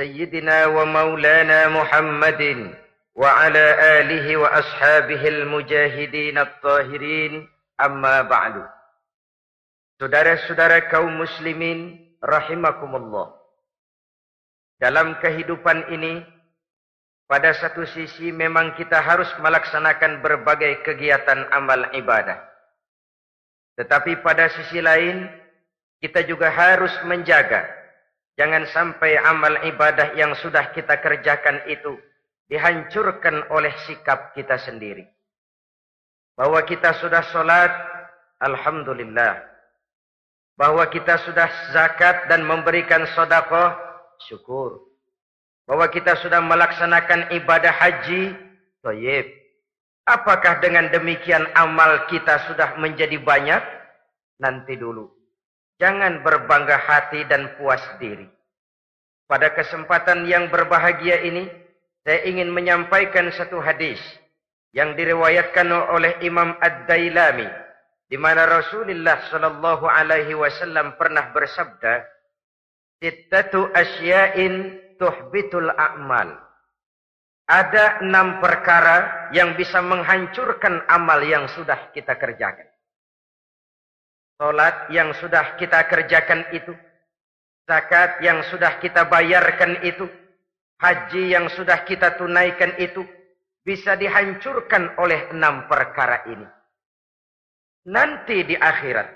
سيدنا ومولانا محمد وعلى آله وأصحابه المجاهدين الطاهرين أما بعد Saudara-saudara kaum muslimin rahimakumullah. Dalam kehidupan ini pada satu sisi memang kita harus melaksanakan berbagai kegiatan amal ibadah. Tetapi pada sisi lain kita juga harus menjaga jangan sampai amal ibadah yang sudah kita kerjakan itu dihancurkan oleh sikap kita sendiri. Bahwa kita sudah sholat, Alhamdulillah. Bahwa kita sudah zakat dan memberikan sodakoh, syukur. Bahwa kita sudah melaksanakan ibadah haji, toyib. Apakah dengan demikian amal kita sudah menjadi banyak? Nanti dulu. Jangan berbangga hati dan puas diri. Pada kesempatan yang berbahagia ini, saya ingin menyampaikan satu hadis yang diriwayatkan oleh Imam Ad-Dailami di mana Rasulullah sallallahu alaihi wasallam pernah bersabda, "Sittatu asya'in tuhbitul a'mal." Ada enam perkara yang bisa menghancurkan amal yang sudah kita kerjakan. Salat yang sudah kita kerjakan itu, zakat yang sudah kita bayarkan itu, haji yang sudah kita tunaikan itu bisa dihancurkan oleh enam perkara ini. Nanti di akhirat,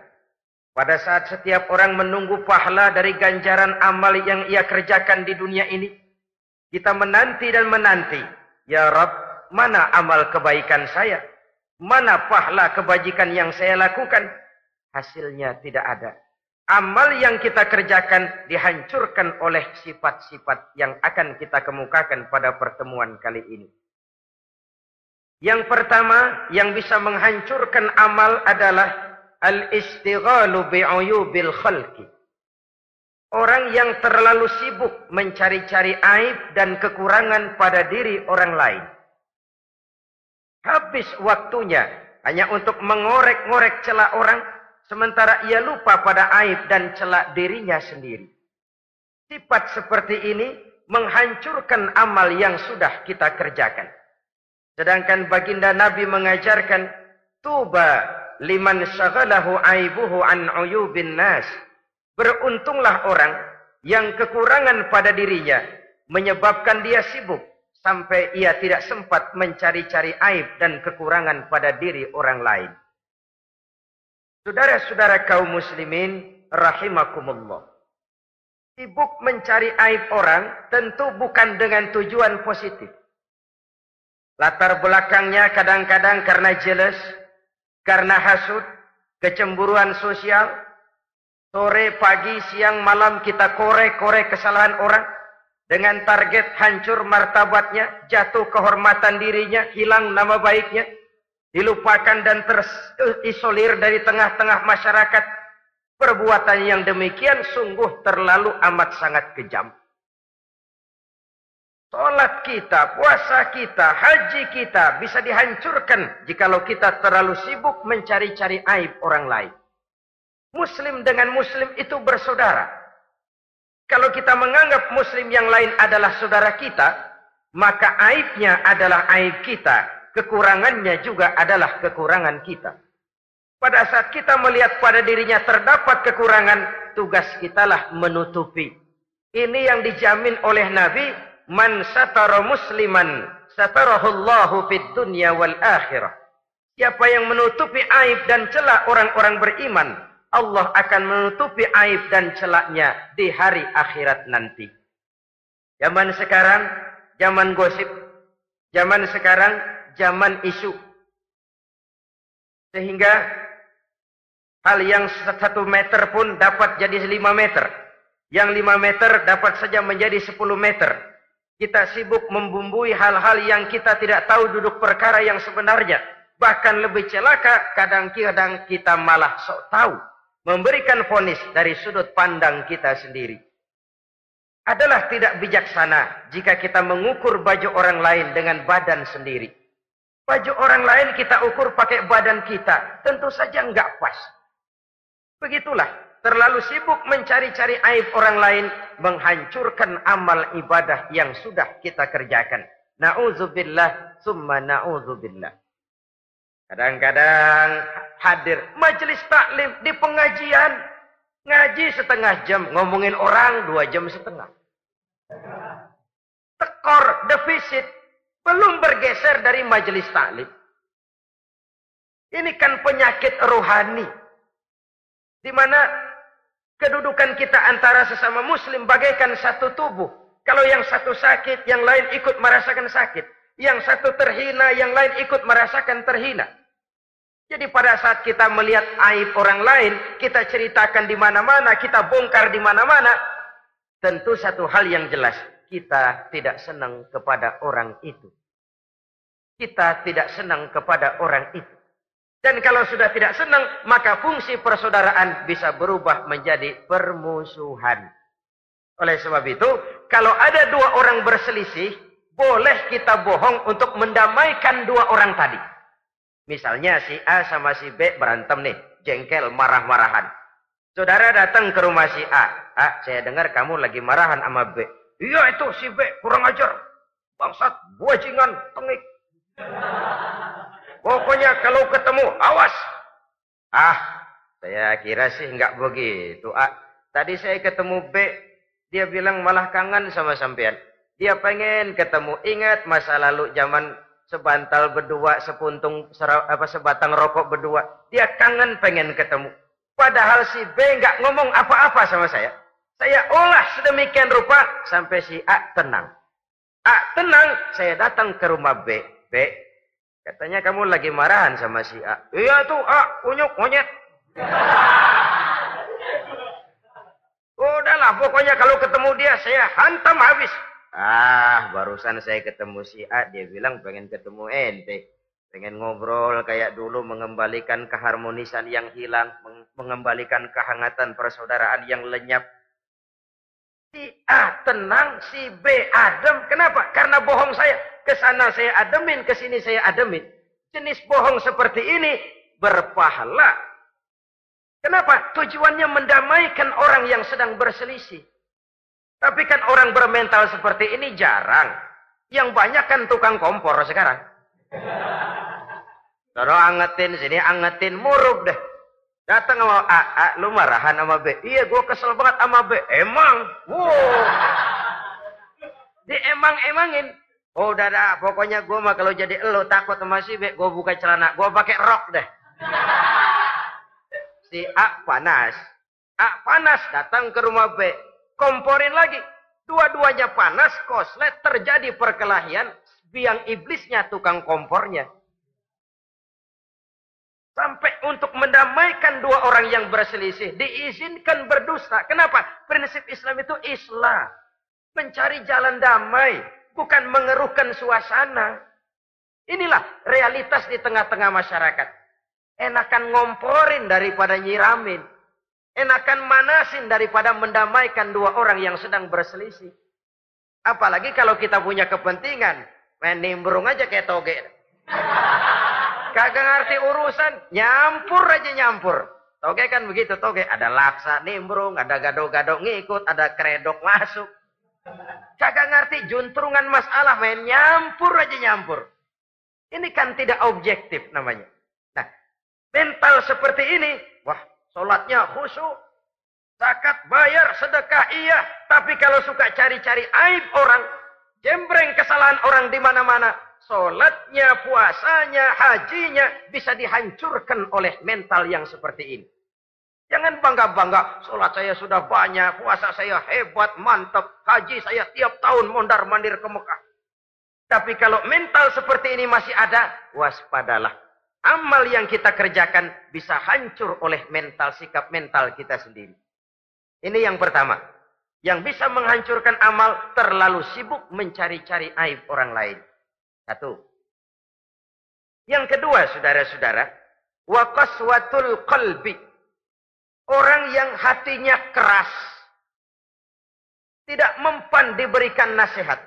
pada saat setiap orang menunggu pahala dari ganjaran amal yang ia kerjakan di dunia ini, kita menanti dan menanti, ya Rab, mana amal kebaikan saya? Mana pahala kebajikan yang saya lakukan? Hasilnya tidak ada. Amal yang kita kerjakan dihancurkan oleh sifat-sifat yang akan kita kemukakan pada pertemuan kali ini. Yang pertama yang bisa menghancurkan amal adalah al-istighalu bi'uyubil khalqi. Orang yang terlalu sibuk mencari-cari aib dan kekurangan pada diri orang lain. Habis waktunya hanya untuk mengorek-ngorek celah orang Sementara ia lupa pada aib dan celak dirinya sendiri. Sifat seperti ini menghancurkan amal yang sudah kita kerjakan. Sedangkan baginda Nabi mengajarkan, Tuba liman syaghalahu aibuhu an uyubin nas. Beruntunglah orang yang kekurangan pada dirinya menyebabkan dia sibuk sampai ia tidak sempat mencari-cari aib dan kekurangan pada diri orang lain. Saudara-saudara kaum muslimin rahimakumullah. Sibuk mencari aib orang tentu bukan dengan tujuan positif. Latar belakangnya kadang-kadang karena jealous, karena hasut, kecemburuan sosial. Sore, pagi, siang, malam kita korek-korek kesalahan orang. Dengan target hancur martabatnya, jatuh kehormatan dirinya, hilang nama baiknya dilupakan dan terisolir dari tengah-tengah masyarakat. Perbuatan yang demikian sungguh terlalu amat sangat kejam. Salat kita, puasa kita, haji kita bisa dihancurkan jikalau kita terlalu sibuk mencari-cari aib orang lain. Muslim dengan muslim itu bersaudara. Kalau kita menganggap muslim yang lain adalah saudara kita, maka aibnya adalah aib kita kekurangannya juga adalah kekurangan kita. Pada saat kita melihat pada dirinya terdapat kekurangan, tugas kitalah menutupi. Ini yang dijamin oleh Nabi, man satara musliman satarahullahu fid dunya wal akhirah. Siapa yang menutupi aib dan celak orang-orang beriman, Allah akan menutupi aib dan celaknya di hari akhirat nanti. Zaman sekarang, zaman gosip, zaman sekarang zaman isu. Sehingga hal yang satu meter pun dapat jadi lima meter. Yang 5 meter dapat saja menjadi 10 meter. Kita sibuk membumbui hal-hal yang kita tidak tahu duduk perkara yang sebenarnya. Bahkan lebih celaka, kadang-kadang kita malah sok tahu. Memberikan fonis dari sudut pandang kita sendiri. Adalah tidak bijaksana jika kita mengukur baju orang lain dengan badan sendiri. Baju orang lain kita ukur pakai badan kita. Tentu saja enggak pas. Begitulah terlalu sibuk mencari-cari aib orang lain, menghancurkan amal ibadah yang sudah kita kerjakan. Na'udzubillah, summa na'udzubillah. Kadang-kadang hadir majelis taklim di pengajian. Ngaji setengah jam, ngomongin orang dua jam setengah. Tekor, defisit, belum bergeser dari majelis taklim. Ini kan penyakit rohani. Di mana Kedudukan kita antara sesama muslim bagaikan satu tubuh. Kalau yang satu sakit, yang lain ikut merasakan sakit. Yang satu terhina, yang lain ikut merasakan terhina. Jadi pada saat kita melihat aib orang lain, kita ceritakan di mana-mana, kita bongkar di mana-mana, tentu satu hal yang jelas, kita tidak senang kepada orang itu. Kita tidak senang kepada orang itu. Dan kalau sudah tidak senang, maka fungsi persaudaraan bisa berubah menjadi permusuhan. Oleh sebab itu, kalau ada dua orang berselisih, boleh kita bohong untuk mendamaikan dua orang tadi. Misalnya si A sama si B berantem nih, jengkel, marah-marahan. Saudara datang ke rumah si A. A, saya dengar kamu lagi marahan sama B. Iya itu si B, kurang ajar. Bangsat, buajingan, tengik. Pokoknya kalau ketemu, awas. Ah, saya kira sih nggak begitu. Ah, tadi saya ketemu B, dia bilang malah kangen sama sampean. Dia pengen ketemu. Ingat masa lalu zaman sebantal berdua, sepuntung apa sebatang rokok berdua. Dia kangen pengen ketemu. Padahal si B nggak ngomong apa-apa sama saya. Saya olah sedemikian rupa sampai si A tenang. A tenang, saya datang ke rumah B. B, Katanya kamu lagi marahan sama si A. Iya tuh A, kunyuk monyet. Udahlah, pokoknya kalau ketemu dia saya hantam habis. Ah, barusan saya ketemu si A, dia bilang pengen ketemu ente. Pengen ngobrol kayak dulu mengembalikan keharmonisan yang hilang, mengembalikan kehangatan persaudaraan yang lenyap. Si A tenang, si B adem. Kenapa? Karena bohong saya. Ke sana saya ademin, ke sini saya ademin. Jenis bohong seperti ini berpahala. Kenapa? Tujuannya mendamaikan orang yang sedang berselisih. Tapi kan orang bermental seperti ini jarang. Yang banyak kan tukang kompor sekarang. Toro angetin sini, angetin murub deh. Datang sama A, A, lu marahan sama B. Iya, gue kesel banget sama B. Emang, wow. Di emang-emangin. Oh udah dah, pokoknya gue mah kalau jadi lo takut sama si B, gue buka celana, gue pakai rok deh. Si A panas, A panas datang ke rumah B, komporin lagi. Dua-duanya panas, koslet, terjadi perkelahian, biang iblisnya tukang kompornya. Sampai untuk mendamaikan dua orang yang berselisih, diizinkan berdusta. Kenapa? Prinsip Islam itu Islam. Mencari jalan damai bukan mengeruhkan suasana. Inilah realitas di tengah-tengah masyarakat. Enakan ngomporin daripada nyiramin. Enakan manasin daripada mendamaikan dua orang yang sedang berselisih. Apalagi kalau kita punya kepentingan. Main nimbrung aja kayak toge. Kagak ngerti urusan. Nyampur aja nyampur. Toge kan begitu. Toge ada laksa nimbrung. Ada gado-gado ngikut. Ada kredok masuk. Kagak ngerti juntrungan masalah main nyampur aja nyampur. Ini kan tidak objektif namanya. Nah, mental seperti ini, wah, sholatnya khusyuk, zakat bayar, sedekah iya, tapi kalau suka cari-cari aib orang, jembreng kesalahan orang di mana-mana, sholatnya, puasanya, hajinya bisa dihancurkan oleh mental yang seperti ini. Jangan bangga-bangga, sholat saya sudah banyak, puasa saya hebat, mantap, haji saya tiap tahun mondar-mandir ke Mekah. Tapi kalau mental seperti ini masih ada, waspadalah. Amal yang kita kerjakan bisa hancur oleh mental, sikap mental kita sendiri. Ini yang pertama. Yang bisa menghancurkan amal terlalu sibuk mencari-cari aib orang lain. Satu. Yang kedua, saudara-saudara, wa qaswatul qalbi. Orang yang hatinya keras. Tidak mempan diberikan nasihat.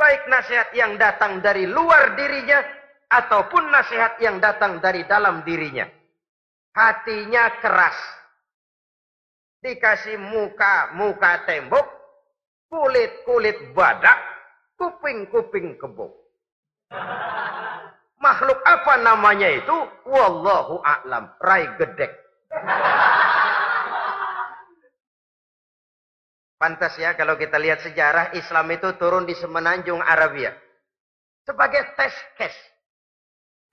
Baik nasihat yang datang dari luar dirinya ataupun nasihat yang datang dari dalam dirinya. Hatinya keras. Dikasih muka, muka tembok, kulit-kulit badak, kuping-kuping kebo. Makhluk apa namanya itu? Wallahu a'lam. Rai gedek. Pantas ya kalau kita lihat sejarah Islam itu turun di semenanjung Arabia. Sebagai tes case.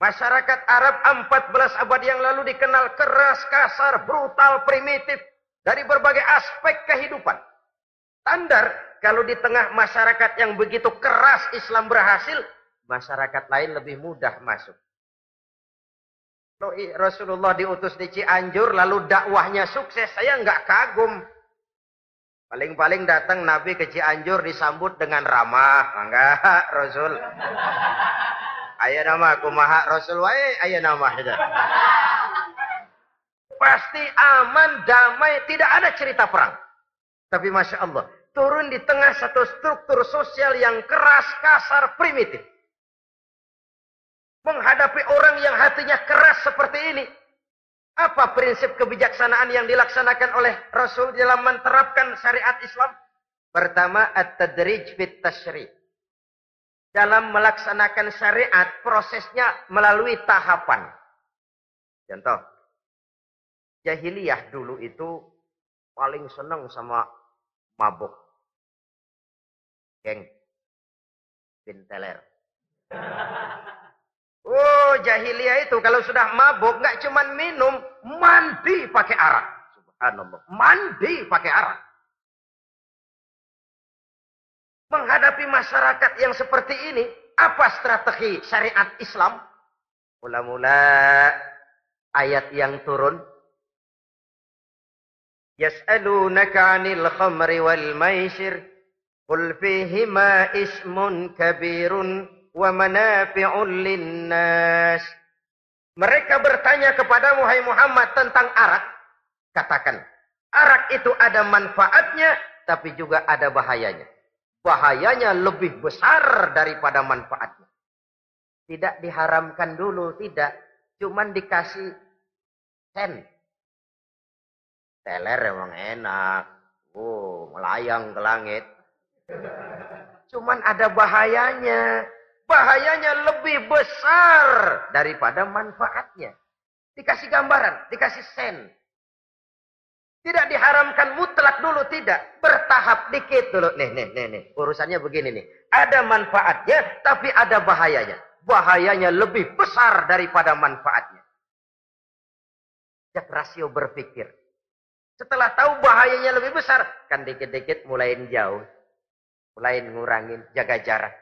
Masyarakat Arab 14 abad yang lalu dikenal keras, kasar, brutal, primitif. Dari berbagai aspek kehidupan. Standar kalau di tengah masyarakat yang begitu keras Islam berhasil. Masyarakat lain lebih mudah masuk. Rasulullah diutus di Cianjur lalu dakwahnya sukses. Saya nggak kagum. Paling-paling datang Nabi ke Cianjur disambut dengan ramah. Enggak, Rasul. Ayah nama aku maha Rasul wae, ayah nama itu. Pasti aman, damai, tidak ada cerita perang. Tapi Masya Allah, turun di tengah satu struktur sosial yang keras, kasar, primitif. Menghadapi orang yang hatinya keras seperti ini, apa prinsip kebijaksanaan yang dilaksanakan oleh Rasul dalam menerapkan syariat Islam? Pertama, at-tadrij fit tashri. Dalam melaksanakan syariat, prosesnya melalui tahapan. Contoh, jahiliyah dulu itu paling senang sama mabuk. Geng. Pinteler. Oh, jahiliyah itu kalau sudah mabuk nggak cuman minum, mandi pakai arak. Subhanallah. Mandi pakai arak. Menghadapi masyarakat yang seperti ini, apa strategi syariat Islam? Mula-mula ayat yang turun. Yas'alunaka 'anil khamri wal maisir. Qul fihima ismun kabirun wa manafi'un linnas. Mereka bertanya kepada Muhammad Muhammad tentang arak. Katakan, arak itu ada manfaatnya, tapi juga ada bahayanya. Bahayanya lebih besar daripada manfaatnya. Tidak diharamkan dulu, tidak. Cuman dikasih sen. Teler emang enak. Oh, melayang ke langit. Cuman ada bahayanya bahayanya lebih besar daripada manfaatnya. Dikasih gambaran, dikasih sen. Tidak diharamkan mutlak dulu, tidak. Bertahap dikit dulu. Nih, nih, nih, nih. Urusannya begini nih. Ada manfaatnya, tapi ada bahayanya. Bahayanya lebih besar daripada manfaatnya. Jak rasio berpikir. Setelah tahu bahayanya lebih besar, kan dikit-dikit mulain jauh. Mulain ngurangin, jaga jarak.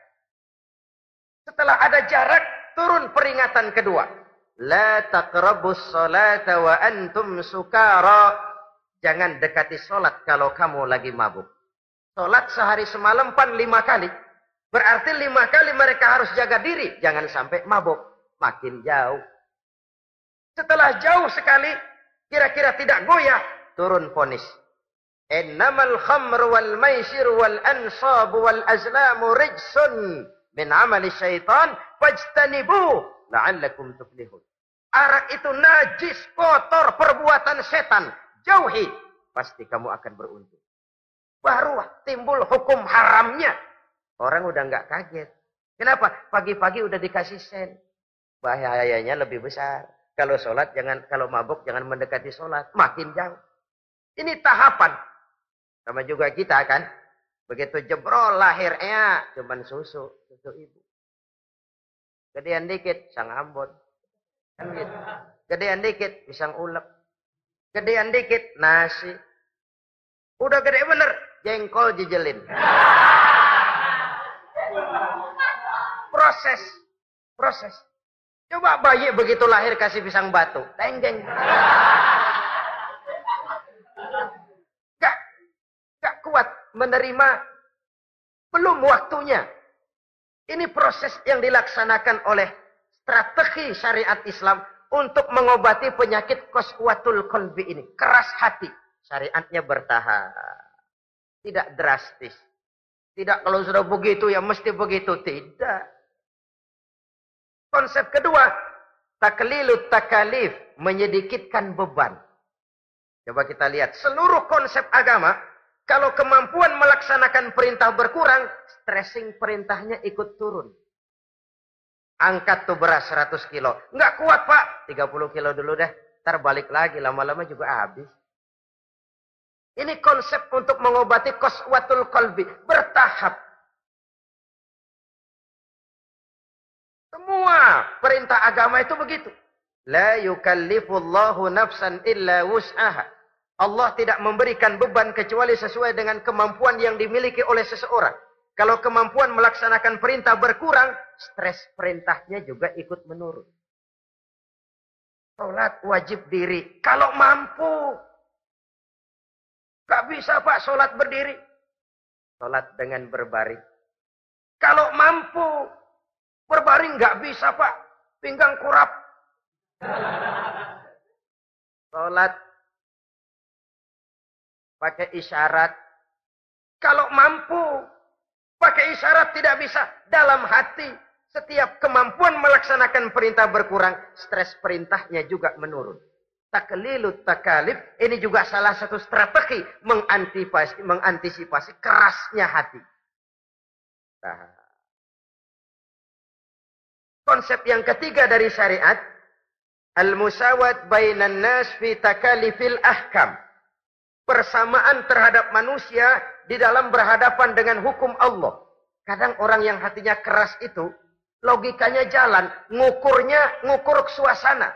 Setelah ada jarak, turun peringatan kedua. La taqrabus salata wa antum sukara. Jangan dekati solat kalau kamu lagi mabuk. Solat sehari semalam pan lima kali. Berarti lima kali mereka harus jaga diri. Jangan sampai mabuk. Makin jauh. Setelah jauh sekali, kira-kira tidak goyah, turun ponis. Innamal khamr wal maisir wal ansab wal azlamu rijsun min amali syaitan fajtanibu la'allakum tuflihun. Arak itu najis, kotor, perbuatan setan. Jauhi, pasti kamu akan beruntung. Baru timbul hukum haramnya. Orang udah nggak kaget. Kenapa? Pagi-pagi udah dikasih sen. Bahayanya lebih besar. Kalau sholat jangan, kalau mabuk jangan mendekati sholat. Makin jauh. Ini tahapan. Sama juga kita kan. Begitu jebrol lahirnya cuman susu, susu ibu. Gedean dikit sang ambon. Kan gitu. Gedean dikit pisang ulek. Gedean dikit nasi. Udah gede bener jengkol jijelin. Proses, proses. Coba bayi begitu lahir kasih pisang batu, tenggeng. Gak, gak kuat menerima. Belum waktunya. Ini proses yang dilaksanakan oleh strategi syariat Islam untuk mengobati penyakit koswatul kolbi ini. Keras hati. Syariatnya bertahan. Tidak drastis. Tidak kalau sudah begitu ya mesti begitu. Tidak. Konsep kedua. Taklilut takalif. Menyedikitkan beban. Coba kita lihat. Seluruh konsep agama. Kalau kemampuan melaksanakan perintah berkurang. Stressing perintahnya ikut turun. Angkat tuh beras 100 kilo. Nggak kuat pak. 30 kilo dulu deh. Ntar balik lagi. Lama-lama juga habis. Ini konsep untuk mengobati koswatul kolbi. Bertahap. Semua perintah agama itu begitu. La yukallifullahu nafsan illa wus'aha. Allah tidak memberikan beban kecuali sesuai dengan kemampuan yang dimiliki oleh seseorang. Kalau kemampuan melaksanakan perintah berkurang, stres perintahnya juga ikut menurun. Sholat wajib diri. Kalau mampu. Gak bisa pak sholat berdiri. Sholat dengan berbaring. Kalau mampu. Berbaring gak bisa pak. Pinggang kurap. Sholat pakai isyarat. Kalau mampu pakai isyarat tidak bisa dalam hati. Setiap kemampuan melaksanakan perintah berkurang, stres perintahnya juga menurun. Taklilut takalif ini juga salah satu strategi mengantisipasi, mengantisipasi kerasnya hati. Nah. Konsep yang ketiga dari syariat, al-musawat bainan nas fi takalifil ahkam persamaan terhadap manusia di dalam berhadapan dengan hukum Allah. Kadang orang yang hatinya keras itu, logikanya jalan, ngukurnya ngukur suasana.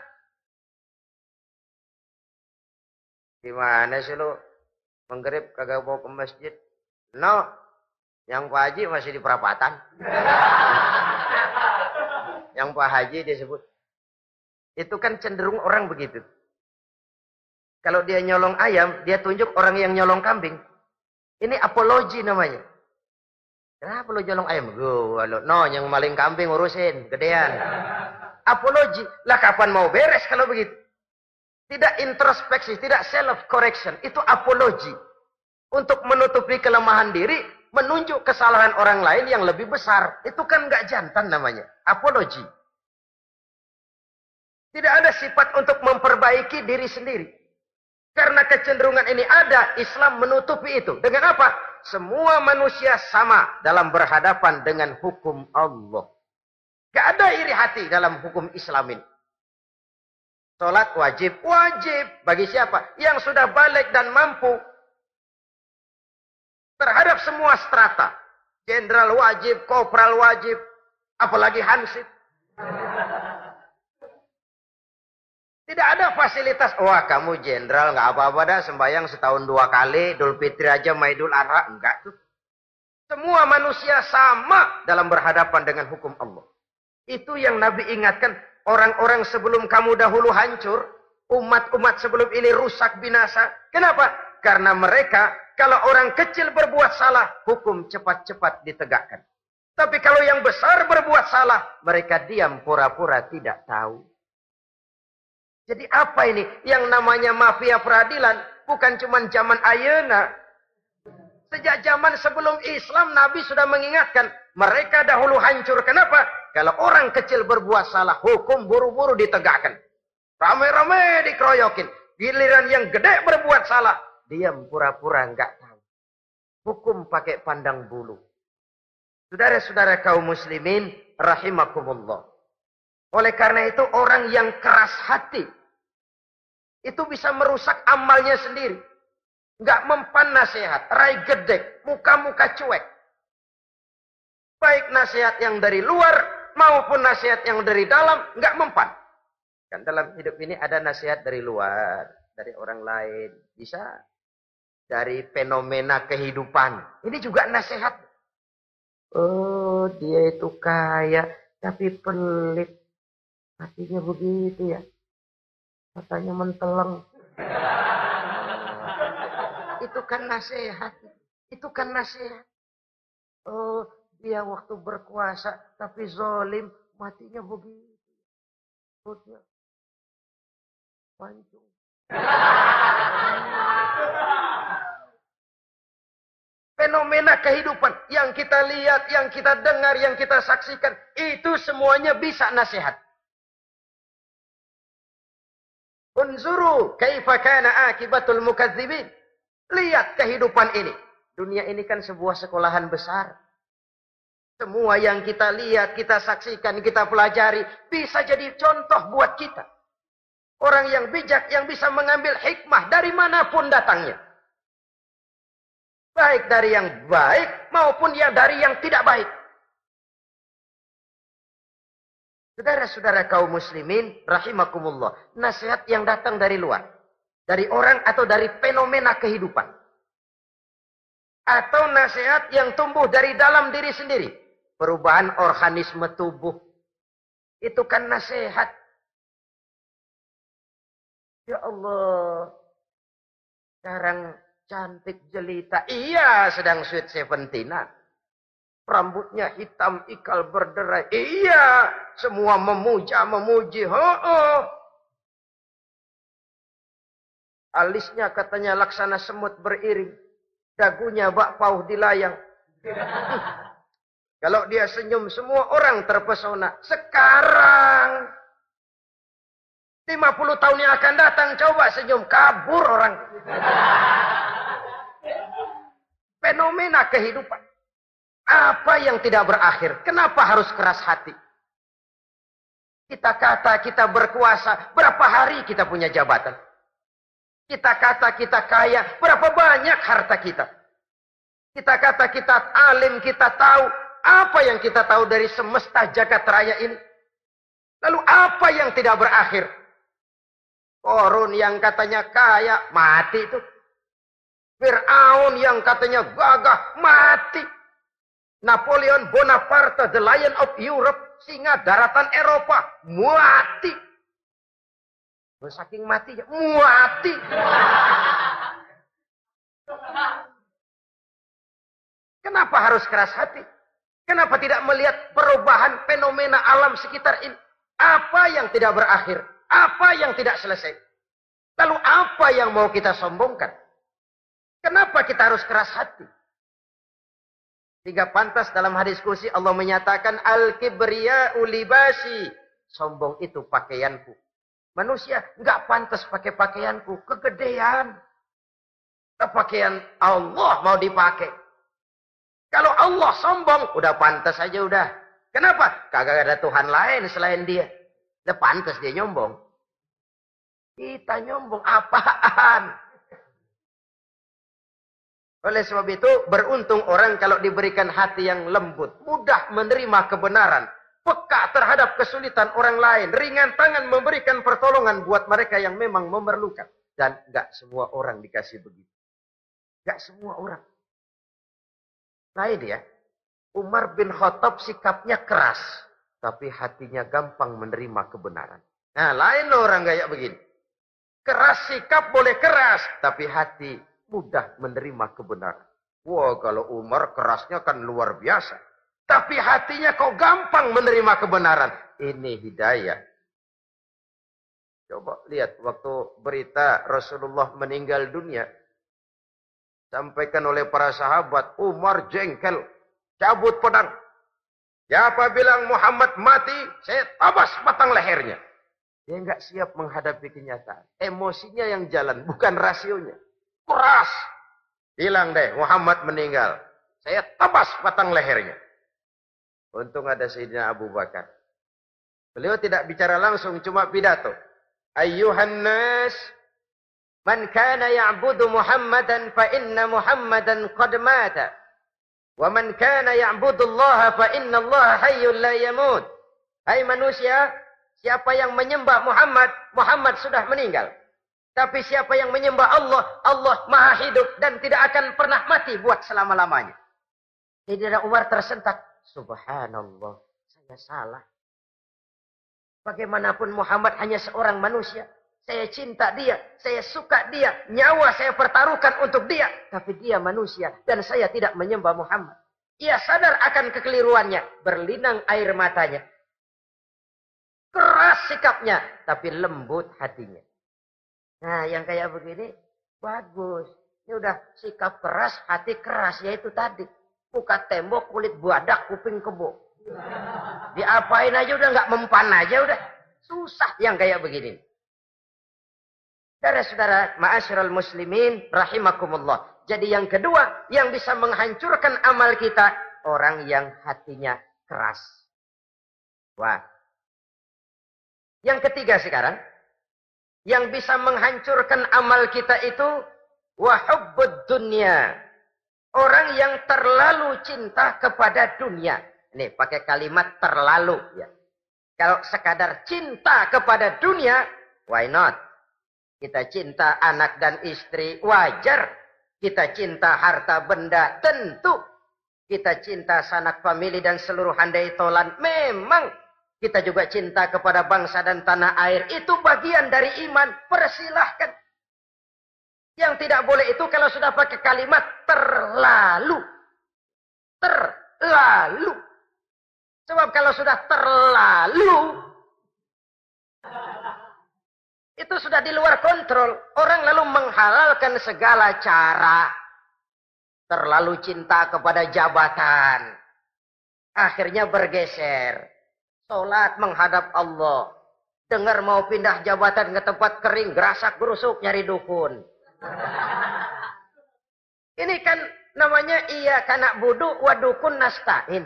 Gimana sih lu? Menggerip kagak mau ke masjid? No, yang Pak Haji masih di perapatan. yang Pak Haji disebut. Itu kan cenderung orang begitu. Kalau dia nyolong ayam, dia tunjuk orang yang nyolong kambing. Ini apologi namanya. Kenapa lo nyolong ayam? Gue, no, yang maling kambing urusin, gedean. Apologi. Lah kapan mau beres kalau begitu? Tidak introspeksi, tidak self correction. Itu apologi. Untuk menutupi kelemahan diri, menunjuk kesalahan orang lain yang lebih besar. Itu kan nggak jantan namanya. Apologi. Tidak ada sifat untuk memperbaiki diri sendiri. Karena kecenderungan ini ada, Islam menutupi itu. Dengan apa? Semua manusia sama dalam berhadapan dengan hukum Allah. Gak ada iri hati dalam hukum Islam ini. Sholat wajib, wajib. Bagi siapa? Yang sudah balik dan mampu. Terhadap semua strata. Jenderal wajib, kopral wajib. Apalagi hansip. Tidak ada fasilitas. Wah kamu jenderal nggak apa-apa dah sembahyang setahun dua kali. Idul Fitri aja Maidul Adha. Enggak tuh. Semua manusia sama dalam berhadapan dengan hukum Allah. Itu yang Nabi ingatkan. Orang-orang sebelum kamu dahulu hancur. Umat-umat sebelum ini rusak binasa. Kenapa? Karena mereka kalau orang kecil berbuat salah. Hukum cepat-cepat ditegakkan. Tapi kalau yang besar berbuat salah. Mereka diam pura-pura tidak tahu. Jadi apa ini? Yang namanya mafia peradilan bukan cuma zaman ayana. Sejak zaman sebelum Islam Nabi sudah mengingatkan mereka dahulu hancur. Kenapa? Kalau orang kecil berbuat salah, hukum buru-buru ditegakkan. Rame-rame dikeroyokin. Giliran yang gede berbuat salah, diam pura-pura enggak tahu. Hukum pakai pandang bulu. Saudara-saudara kaum muslimin rahimakumullah. Oleh karena itu orang yang keras hati itu bisa merusak amalnya sendiri. Enggak mempan nasihat, rai gedek, muka-muka cuek. Baik nasihat yang dari luar maupun nasihat yang dari dalam enggak mempan. Kan dalam hidup ini ada nasihat dari luar, dari orang lain, bisa dari fenomena kehidupan. Ini juga nasihat. Oh, dia itu kaya tapi pelit. Hatinya begitu ya. Katanya menteleng. Itu kan nasihat. Itu kan nasihat. Oh, dia waktu berkuasa tapi zolim, matinya begitu. Perutnya pancung. Fenomena kehidupan yang kita lihat, yang kita dengar, yang kita saksikan, itu semuanya bisa nasihat. Unzuru kaifa kana akibatul mukadzibin. Lihat kehidupan ini. Dunia ini kan sebuah sekolahan besar. Semua yang kita lihat, kita saksikan, kita pelajari bisa jadi contoh buat kita. Orang yang bijak yang bisa mengambil hikmah dari mana pun datangnya. Baik dari yang baik maupun yang dari yang tidak baik. Saudara-saudara kaum muslimin, rahimakumullah. Nasihat yang datang dari luar. Dari orang atau dari fenomena kehidupan. Atau nasihat yang tumbuh dari dalam diri sendiri. Perubahan organisme tubuh. Itu kan nasihat. Ya Allah. Sekarang cantik jelita. Iya sedang sweet seventeenan. Rambutnya hitam ikal berderai. Iya, semua memuja, memuji. Oh, oh. Alisnya katanya laksana semut beriring. Dagunya bak pauh dilayang. Kalau dia senyum semua orang terpesona. Sekarang 50 tahun yang akan datang coba senyum kabur orang. Fenomena kehidupan. Apa yang tidak berakhir? Kenapa harus keras hati? Kita kata kita berkuasa, berapa hari kita punya jabatan? Kita kata kita kaya, berapa banyak harta kita? Kita kata kita alim, kita tahu. Apa yang kita tahu dari semesta jagat raya ini? Lalu apa yang tidak berakhir? Korun yang katanya kaya, mati itu. Fir'aun yang katanya gagah, mati. Napoleon Bonaparte, the Lion of Europe, singa daratan Eropa, mati. Saking mati. Kenapa harus keras hati? Kenapa tidak melihat perubahan fenomena alam sekitar ini? Apa yang tidak berakhir? Apa yang tidak selesai? Lalu apa yang mau kita sombongkan? Kenapa kita harus keras hati? Tiga pantas dalam hadis kursi Allah menyatakan al-kibriya ulibasi. Sombong itu pakaianku. Manusia nggak pantas pakai pakaianku, kegedean. Pakaian Allah mau dipakai. Kalau Allah sombong, udah pantas aja udah. Kenapa? Kagak ada Tuhan lain selain dia. Udah pantas dia nyombong. Kita nyombong apaan? Oleh sebab itu, beruntung orang kalau diberikan hati yang lembut, mudah menerima kebenaran, peka terhadap kesulitan orang lain, ringan tangan memberikan pertolongan buat mereka yang memang memerlukan. Dan gak semua orang dikasih begitu. Gak semua orang. Lain ya. Umar bin Khattab sikapnya keras. Tapi hatinya gampang menerima kebenaran. Nah lain loh orang kayak begini. Keras sikap boleh keras. Tapi hati mudah menerima kebenaran. Wah kalau Umar kerasnya kan luar biasa. Tapi hatinya kok gampang menerima kebenaran. Ini hidayah. Coba lihat waktu berita Rasulullah meninggal dunia. Sampaikan oleh para sahabat, Umar jengkel, cabut pedang. Siapa bilang Muhammad mati, saya tabas batang lehernya. Dia nggak siap menghadapi kenyataan. Emosinya yang jalan, bukan rasionya. Keras. Bilang deh, Muhammad meninggal. Saya tabas batang lehernya. Untung ada Sayyidina Abu Bakar. Beliau tidak bicara langsung, cuma pidato. Ayyuhan Man kana ya'budu Muhammadan fa inna Muhammadan qad mata. Wa man kana ya'budu Allah fa inna Allah hayyul la yamut. Hai manusia, siapa yang menyembah Muhammad, Muhammad sudah meninggal. Tapi siapa yang menyembah Allah, Allah maha hidup dan tidak akan pernah mati buat selama-lamanya. Sayyidina Umar tersentak. Subhanallah, saya salah. Bagaimanapun Muhammad hanya seorang manusia. Saya cinta dia, saya suka dia, nyawa saya pertaruhkan untuk dia. Tapi dia manusia dan saya tidak menyembah Muhammad. Ia sadar akan kekeliruannya, berlinang air matanya. Keras sikapnya, tapi lembut hatinya. Nah, yang kayak begini bagus. Ini udah sikap keras, hati keras, yaitu tadi. Buka tembok, kulit buadak, kuping kebo. Diapain aja udah nggak mempan aja udah. Susah yang kayak begini. Saudara-saudara, ma'asyiral muslimin rahimakumullah. Jadi yang kedua yang bisa menghancurkan amal kita orang yang hatinya keras. Wah. Yang ketiga sekarang yang bisa menghancurkan amal kita itu wahubbud dunia. Orang yang terlalu cinta kepada dunia. Ini pakai kalimat terlalu ya. Kalau sekadar cinta kepada dunia, why not? Kita cinta anak dan istri, wajar. Kita cinta harta benda, tentu. Kita cinta sanak famili dan seluruh handai tolan, memang. Kita juga cinta kepada bangsa dan tanah air. Itu bagian dari iman. Persilahkan. Yang tidak boleh itu kalau sudah pakai kalimat terlalu. Terlalu. Sebab kalau sudah terlalu, itu sudah di luar kontrol. Orang lalu menghalalkan segala cara. Terlalu cinta kepada jabatan. Akhirnya bergeser. Sholat menghadap Allah. Dengar mau pindah jabatan ke tempat kering. Gerasak gerusuk nyari dukun. Ini kan namanya iya kanak budu wadukun nastain.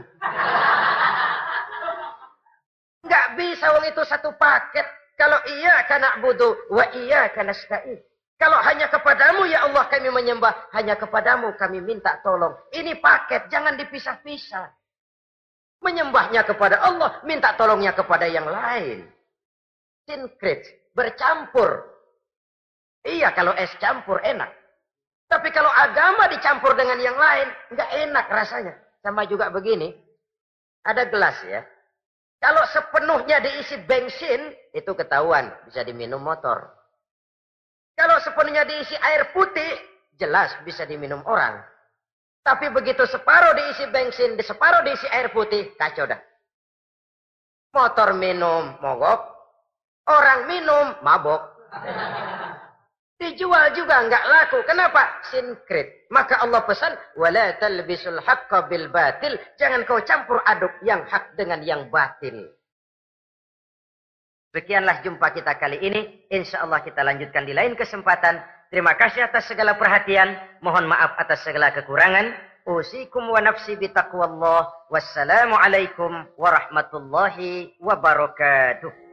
Nggak bisa wong itu satu paket. Kalau iya karena butuh, wa iya karena nasta'in. Kalau hanya kepadamu ya Allah kami menyembah, hanya kepadamu kami minta tolong. Ini paket, jangan dipisah-pisah. Menyembahnya kepada Allah, minta tolongnya kepada yang lain. Sinkrit, bercampur. Iya kalau es campur enak. Tapi kalau agama dicampur dengan yang lain, nggak enak rasanya. Sama juga begini, ada gelas ya. Kalau sepenuhnya diisi bensin, itu ketahuan, bisa diminum motor. Kalau sepenuhnya diisi air putih, jelas bisa diminum orang. Tapi begitu separuh diisi bensin, di separuh diisi air putih, kacau dah. Motor minum, mogok. Orang minum, mabok. Dijual juga nggak laku. Kenapa? Sinkrit. Maka Allah pesan, wala talbisul haqqa bil batil. Jangan kau campur aduk yang hak dengan yang batil. Sekianlah jumpa kita kali ini. Insya Allah kita lanjutkan di lain kesempatan. Terima kasih atas segala perhatian. Mohon maaf atas segala kekurangan. Usikum wa nafsi bitaqwallah. Wassalamualaikum warahmatullahi wabarakatuh.